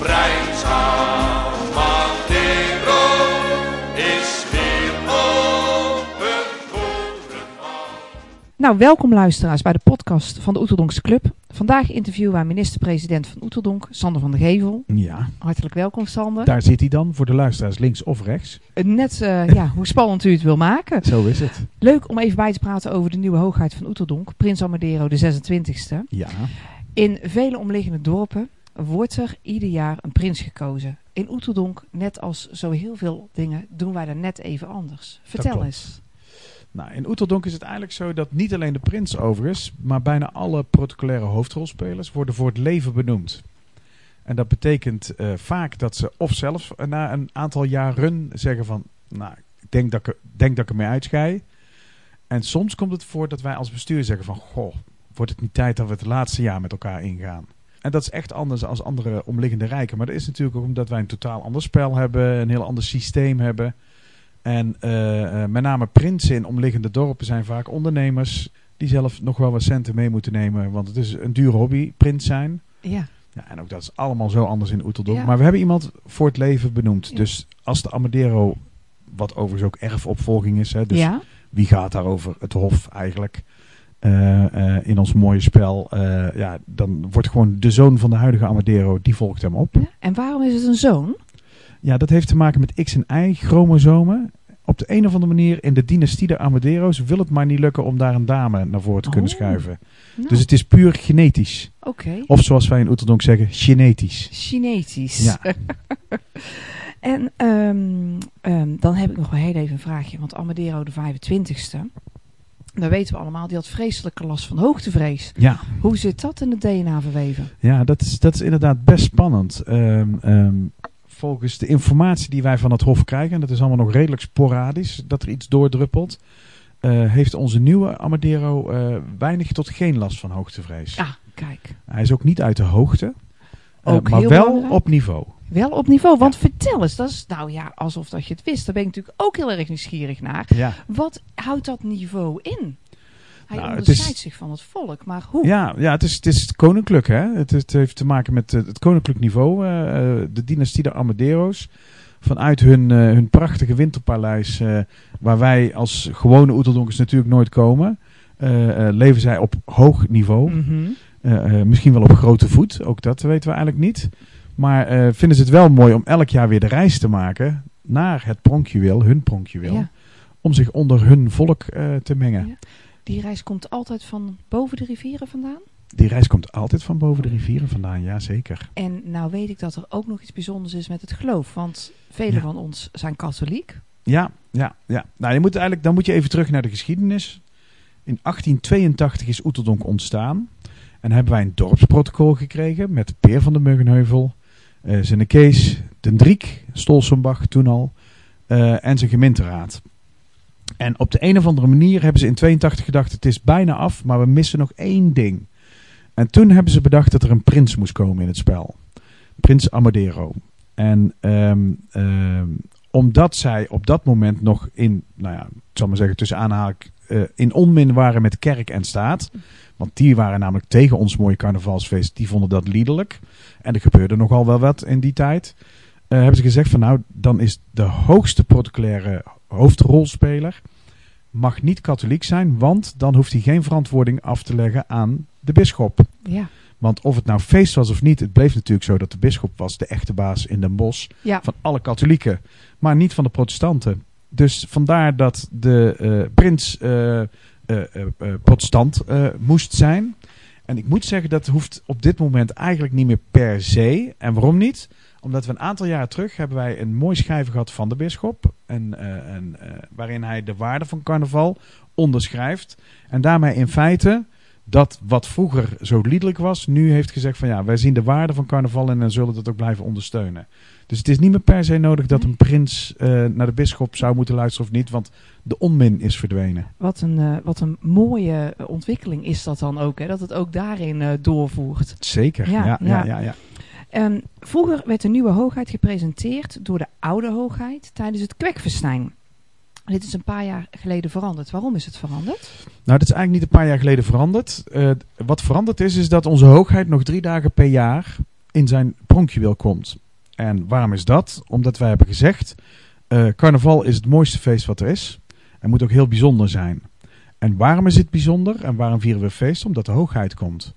Is weer open voor het Nou, welkom luisteraars bij de podcast van de Oeterdonkse Club. Vandaag interviewen wij minister-president van Oeteldonk, Sander van der Gevel. Ja, Hartelijk welkom, Sander. daar zit hij dan voor de luisteraars links of rechts. Eh, Net eh, ja, hoe spannend u het wil maken. Zo is het. Leuk om even bij te praten over de nieuwe hoogheid van Oeteldonk, Prins Amadero de 26e. Ja, In vele omliggende dorpen wordt er ieder jaar een prins gekozen. In Oeteldonk, net als zo heel veel dingen, doen wij dat net even anders. Vertel eens. nou in Oeteldonk is het eigenlijk zo dat niet alleen de prins over is, maar bijna alle protocolaire hoofdrolspelers worden voor het leven benoemd. En dat betekent eh, vaak dat ze of zelf na een aantal jaren zeggen van, nou, ik denk dat ik, denk dat ik ermee uitschei. En soms komt het voor dat wij als bestuur zeggen van, goh, wordt het niet tijd dat we het laatste jaar met elkaar ingaan. En dat is echt anders dan andere omliggende rijken. Maar dat is natuurlijk ook omdat wij een totaal ander spel hebben, een heel ander systeem hebben. En eh, eh, met name prinsen in omliggende dorpen zijn vaak ondernemers die zelf nog wel wat centen mee moeten nemen. Want het is een dure hobby, prins zijn. Ja, Ja, en ook dat is allemaal zo anders in Oeteldonk. Ja. Maar we hebben iemand voor het leven benoemd. Ja. Dus als de Amadero, wat overigens ook erfopvolging is. Hè, dus wie gaat daarover? Het Hof eigenlijk. Eh, eh, in ons mooie spel. eh, ja, dan wordt gewoon de zoon van de huidige Amadero, die volgt hem op. Ja. En waarom is het een zoon? Ja, dat heeft te maken met X en Y chromosomen. Op de een of andere manier in de dynastie der Amadero's wil het maar niet lukken om daar een dame naar voren te kunnen Oh. schuiven. Nou, Dus het is puur genetisch. Oké. Of zoals wij in Oeteldonk zeggen, genetisch. Chinesisch. Ja. en ehm, ehm, dan heb ik nog wel heel even een vraagje. Want Amadero de 25ste, dat weten we allemaal, die had vreselijke last van hoogtevrees. Ja, Hoe zit dat in het DNA verweven? ja dat, is, dat is inderdaad best spannend. Ehm, ehm, volgens de informatie die wij van het Hof krijgen, en dat is allemaal nog redelijk sporadisch, dat er iets doordruppelt, eh, heeft onze nieuwe Amadero eh, weinig tot geen last van hoogtevrees. Ah, kijk. Hij is ook niet uit de hoogte, eh, maar wel belangrijk. op niveau. Wel op niveau, want vertel eens, dat is nou ja, alsof dat je het wist. Daar ben ik natuurlijk ook heel erg nieuwsgierig naar. Ja. Wat houdt dat niveau in? Hij Nou, het onderscheidt is- zich van het volk, maar hoe? Ja, ja het, is, het is koninklijk. Hè? Het, het heeft te maken met eh, het koninklijk niveau. eh, de dynastie de Amadero's. Vanuit hun, hun prachtige winterpaleis, waar wij als gewone Oeteldonkers natuurlijk nooit komen, leven zij op hoog niveau. Mhm. Misschien wel op grote voet, ook dat weten we eigenlijk niet. Maar eh, vinden ze het wel mooi om elk jaar weer de reis te maken naar het pronkjuweel, hun pronkjuweel, Ja. om zich onder hun volk eh, te mengen. Ja. Die reis komt altijd van boven de rivieren vandaan. Die reis komt altijd van boven de rivieren vandaan, ja zeker. En nou weet ik dat er ook nog iets bijzonders is met het geloof. Want velen Ja. van ons zijn katholiek. Ja, ja, ja. Nou, je moet eigenlijk, dan moet je even terug naar de geschiedenis. In 1882 is Oeteldonk ontstaan. En hebben wij een dorpsprotocol gekregen met Peer van de Muggenheuvel, eh zijn Kees, Den Driek, Stolsenbach toen al, eh, en zijn gemeenteraad. En op de een of andere manier hebben ze in 82 gedacht, het is bijna af, maar we missen nog één ding. En toen hebben ze bedacht dat er een prins moest komen in het spel. Prins Amadero. En ehm, ehm, omdat zij op dat moment nog in, nou ja, ik zal maar zeggen tussen aanhaak, eh, in onmin waren met kerk en staat. Want die waren namelijk tegen ons mooie carnavalsfeest. Die vonden dat liederlijk. En er gebeurde nogal wel wat in die tijd. Eh, hebben ze gezegd van nou, dan is de hoogste protocolaire hoofdrolspeler mag niet katholiek zijn, want dan hoeft hij geen verantwoording af te leggen aan de bisschop. Ja. Want of het nou feest was of niet, het bleef natuurlijk zo dat de bisschop was de echte baas in Den Bosch Ja. van alle katholieken, maar niet van de protestanten. Dus vandaar dat de eh, prins eh, eh, protestant moest zijn. En ik moet zeggen, dat hoeft op dit moment eigenlijk niet meer per se. En waarom niet? Omdat we een aantal jaren terug hebben wij een mooi schrijven gehad van de bisschop. En, en, waarin hij de waarde van carnaval onderschrijft. En daarmee in feite dat wat vroeger zo liederlijk was, nu heeft gezegd van ja, wij zien de waarde van carnaval en zullen dat ook blijven ondersteunen. Dus het is niet meer per se nodig dat een prins eh, naar de bisschop zou moeten luisteren of niet, want de onmin is verdwenen. Wat een, eh, wat een mooie eh, ontwikkeling is dat dan ook. Hè? Dat het ook daarin doorvoert. Zeker, Ja, ja, ja, ja. ja, ja. Ehm, vroeger werd de nieuwe hoogheid gepresenteerd door de oude hoogheid tijdens het kwekfestijn. Dit is een paar jaar geleden veranderd. Waarom is het veranderd? Nou, dat is eigenlijk niet een paar jaar geleden veranderd. Eh, wat veranderd is, is dat onze hoogheid nog drie dagen per jaar in zijn pronkjuweel komt. En waarom is dat? Omdat wij hebben gezegd, eh, carnaval is het mooiste feest wat er is. En moet ook heel bijzonder zijn. En waarom is het bijzonder? En waarom vieren we feest? Omdat de hoogheid komt.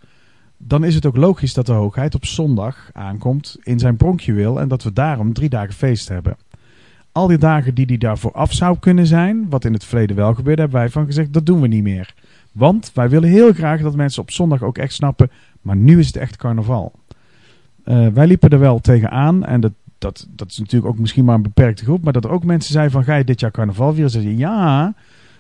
Dan is het ook logisch dat de hoogheid op zondag aankomt in zijn pronkjuweel. En dat we daarom drie dagen feest hebben. Al die dagen die die daarvoor af zou kunnen zijn, wat in het verleden wel gebeurde, hebben wij van gezegd, dat doen we niet meer. Want wij willen heel graag dat mensen op zondag ook echt snappen, maar nu is het echt carnaval. Eh, wij liepen er wel tegenaan en dat, dat, dat is natuurlijk ook misschien maar een beperkte groep, maar dat er ook mensen zeiden van, ga je dit jaar carnaval vieren? Ze zeiden, ja,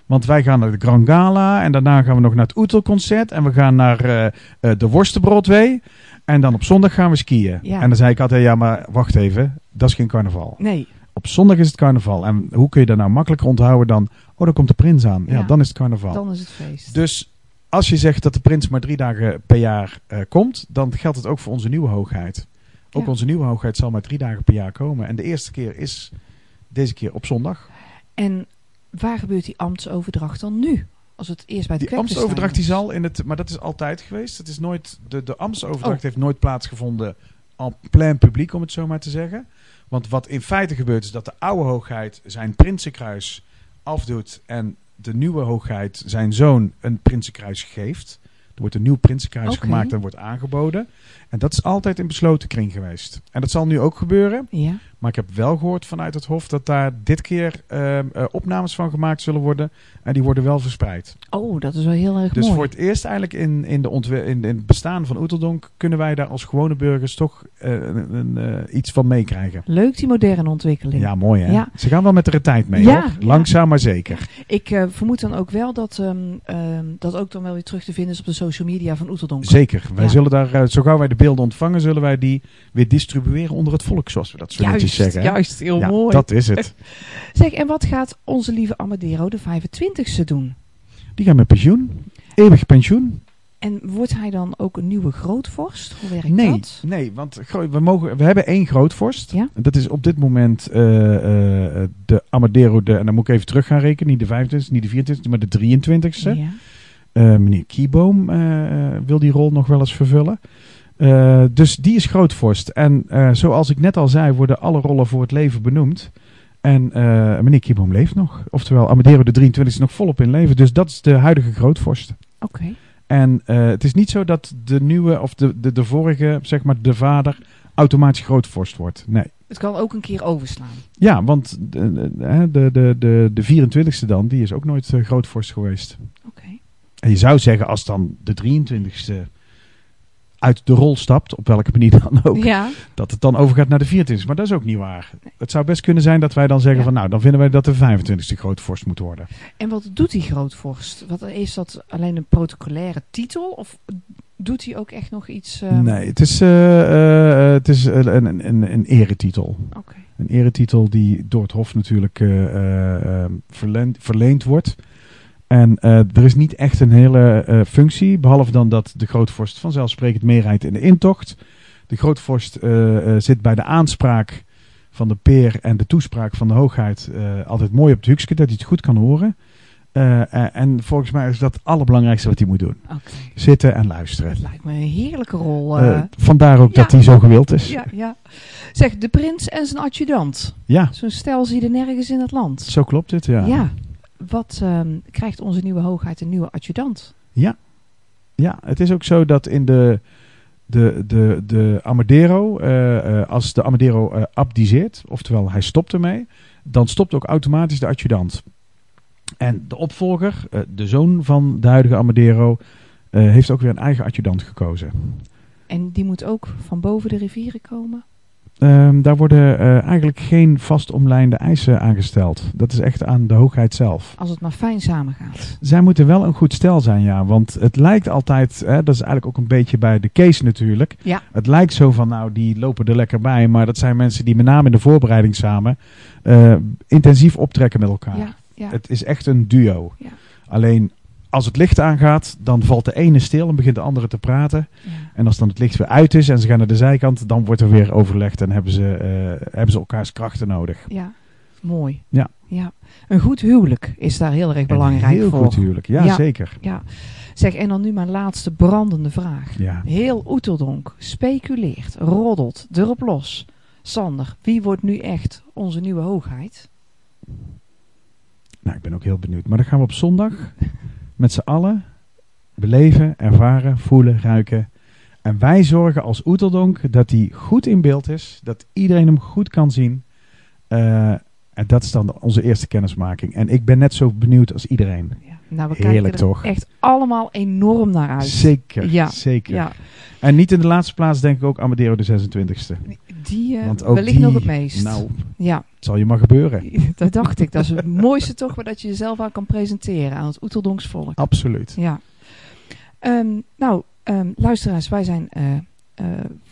want wij gaan naar de Grand Gala en daarna gaan we nog naar het Oetelconcert en we gaan naar eh, de Worstenbroodwee. En dan op zondag gaan we skiën. Ja. En dan zei ik altijd, ja maar wacht even, dat is geen carnaval. Nee. Op zondag is het carnaval. En hoe kun je dat nou makkelijker onthouden dan... Oh, daar komt de prins aan. Ja, Ja. dan is het carnaval. Dan is het feest. Dus als je zegt dat de prins maar drie dagen per jaar eh, komt... dan geldt het ook voor onze nieuwe hoogheid. Ook Ja. onze nieuwe hoogheid zal maar drie dagen per jaar komen. En de eerste keer is deze keer op zondag. En waar gebeurt die ambtsoverdracht dan nu? Als het eerst bij het Die ambtsoverdracht die zal in het... Maar dat is altijd geweest. Het is nooit, de, de ambtsoverdracht Oh. heeft nooit plaatsgevonden... en plein publiek, om het zo maar te zeggen. Want wat in feite gebeurt is dat de oude hoogheid zijn prinsenkruis afdoet... en de nieuwe hoogheid zijn zoon een prinsenkruis geeft. Er wordt een nieuw prinsenkruis gemaakt en wordt aangeboden. En dat is altijd in besloten kring geweest. En dat zal nu ook gebeuren. Ja. Maar ik heb wel gehoord vanuit het Hof dat daar dit keer ehm, eh, opnames van gemaakt zullen worden. En die worden wel verspreid. Oh, dat is wel heel erg Dus mooi. voor het eerst eigenlijk in, in, de in, in het bestaan van Oeteldonk kunnen wij daar als gewone burgers toch eh, een, een, eh, iets van meekrijgen. Leuk die moderne ontwikkeling. Ja, mooi hè? Ja. Ze gaan wel met de tijd mee Ja, hoor. ja. Langzaam maar zeker. Ik vermoed dan ook wel dat ehm, ehm, dat ook dan wel weer terug te vinden is op de social media van Oeteldonk. Zeker. Wij zullen daar, zo gauw wij de beelden ontvangen, zullen wij die weer distribueren onder het volk, zoals we dat zo netjes zeggen. hè? juist, heel ja, mooi. dat is het. Zeg, en wat gaat onze lieve Amadero de 25ste doen? Die gaan met pensioen. Eeuwig pensioen. En wordt hij dan ook een nieuwe grootvorst? Hoe werkt Nee, dat? nee want we, mogen, we hebben één grootvorst. Ja. Dat is op dit moment eh, eh, de Amadero, de, en dan moet ik even terug gaan rekenen. Niet de 25 niet de 24 maar de 23ste. Ja. Eh, meneer Kieboom eh, eh, wil die rol nog wel eens vervullen. Eh, dus die is grootvorst. En eh, zoals ik net al zei, worden alle rollen voor het leven benoemd. En eh, meneer Kieboom leeft nog. Oftewel, Amadero de 23 is nog volop in leven. Dus dat is de huidige grootvorst. Oké. En het is niet zo dat de nieuwe of de, de, de vorige, zeg maar de vader, automatisch grootvorst wordt. Nee. Het kan ook een keer overslaan. Ja, want de, de, de, de, de, de 24ste dan, die is ook nooit grootvorst geweest. Oké. En je zou zeggen, als dan de 23ste uit de rol stapt, op welke manier dan ook, Ja. dat het dan overgaat naar de 24ste. Maar dat is ook niet waar. Het zou best kunnen zijn dat wij dan zeggen Ja. van, nou, dan vinden wij dat de 25ste grootvorst moet worden. En wat doet die grootvorst? Wat, is dat alleen een protocolaire titel? Of doet hij ook echt nog iets... ehm, nee, het is, eh, eh, het is een, een, een, een eretitel. Oké. Een eretitel die door het Hof natuurlijk eh, eh, eh, verleend, verleend wordt. En eh, er is niet echt een hele eh, functie, behalve dan dat de grootvorst vanzelfsprekend meerijdt in de intocht. De grootvorst eh, zit bij de aanspraak van de peer en de toespraak van de hoogheid altijd mooi op het hoekje, dat hij het goed kan horen. En volgens mij is dat het allerbelangrijkste wat hij moet doen. Zitten en luisteren. Het lijkt me een heerlijke rol. vandaar ook ja. dat hij zo gewild is. ja, ja. Zeg, de prins en zijn adjudant. Ja, Zo'n stel zie je er nergens in het land. zo klopt het. Ja. Ja. Wat ehm, krijgt onze nieuwe hoogheid een nieuwe adjudant? Ja. ja, het is ook zo dat in de, de, de, de Amadero, eh, eh, als de Amadero eh, abdiceert, oftewel hij stopt ermee, dan stopt ook automatisch de adjudant. En de opvolger, de zoon van de huidige Amadero, heeft ook weer een eigen adjudant gekozen. En die moet ook van boven de rivieren komen? Ehm, daar worden eh, eigenlijk geen vast omlijnde eisen aangesteld. Dat is echt aan de hoogheid zelf. Als het maar fijn samengaat. Zij moeten wel een goed stel zijn, ja. Want het lijkt altijd, hè, dat is eigenlijk ook een beetje bij de case natuurlijk. Ja. Het lijkt zo van, nou, die lopen er lekker bij. Maar dat zijn mensen die met name in de voorbereiding samen eh, intensief optrekken met elkaar. Ja, ja. Het is echt een duo. Ja. Alleen, als het licht aangaat, dan valt de ene stil en begint de andere te praten. ja. En als dan het licht weer uit is en ze gaan naar de zijkant, dan wordt er weer overlegd en hebben ze, eh, hebben ze elkaars krachten nodig. ja. Mooi. Ja. ja. Een goed huwelijk is daar heel erg belangrijk Een heel voor. goed huwelijk. Ja, Ja. zeker. Ja. Zeg, en dan nu mijn laatste brandende vraag. Ja. Heel Oeteldonk speculeert, roddelt, erop los. Sander, wie wordt nu echt onze nieuwe hoogheid? Nou, ik ben ook heel benieuwd. Maar dan gaan we op zondag met z'n allen beleven, ervaren, voelen, ruiken. En wij zorgen als Oeteldonk dat hij goed in beeld is. Dat iedereen hem goed kan zien. Eh, en dat is dan onze eerste kennismaking. En ik ben net zo benieuwd als iedereen. Ja. Nou, we Heerlijk, kijken er toch? echt allemaal enorm naar uit. Zeker, Ja. zeker. Ja, En niet in de laatste plaats denk ik ook Amadeo de 26e. Die eh, Want ook wellicht die, nog het meest. Nou, Ja, het zal je maar gebeuren. dat dacht ik. Dat is het mooiste toch dat je jezelf aan kan presenteren aan het Oeteldonks volk. Absoluut. Ja. Ehm, nou, ehm, luisteraars, wij zijn eh, eh,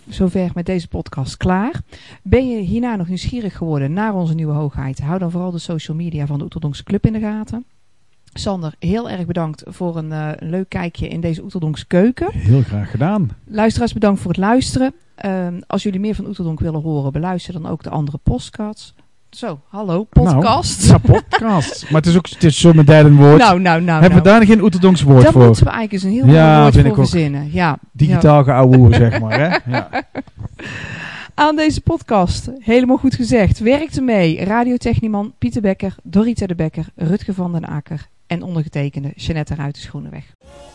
zover met deze podcast klaar. Ben je hierna nog nieuwsgierig geworden naar onze nieuwe hoogheid? Hou dan vooral de social media van de Oeteldonkse Club in de gaten. Sander, heel erg bedankt voor een eh, leuk kijkje in deze Oeteldonkse keuken. Heel graag gedaan. Luisteraars, bedankt voor het luisteren. Ehm, als jullie meer van Oeteldonk willen horen, beluister dan ook de andere podcasts. Zo, hallo, podcast. Nou, ja, podcast. maar het is ook het is zo mijn derde woord. nou, nou, nou. Hebben we nou. daar geen Oeterdonks woord voor? moeten we eigenlijk eens een heel Ja, mooi woord vind voor ik ook. verzinnen. Ja, ja. Digitaal geouwehoer, zeg maar. Hè? Ja. aan deze podcast. Helemaal goed gezegd. Werkte mee Radiotechnieman Pieter Becker, Dorita de Becker, Rutger van den Akker en ondergetekende Jeanette Ruiten Schoenenweg. Oh,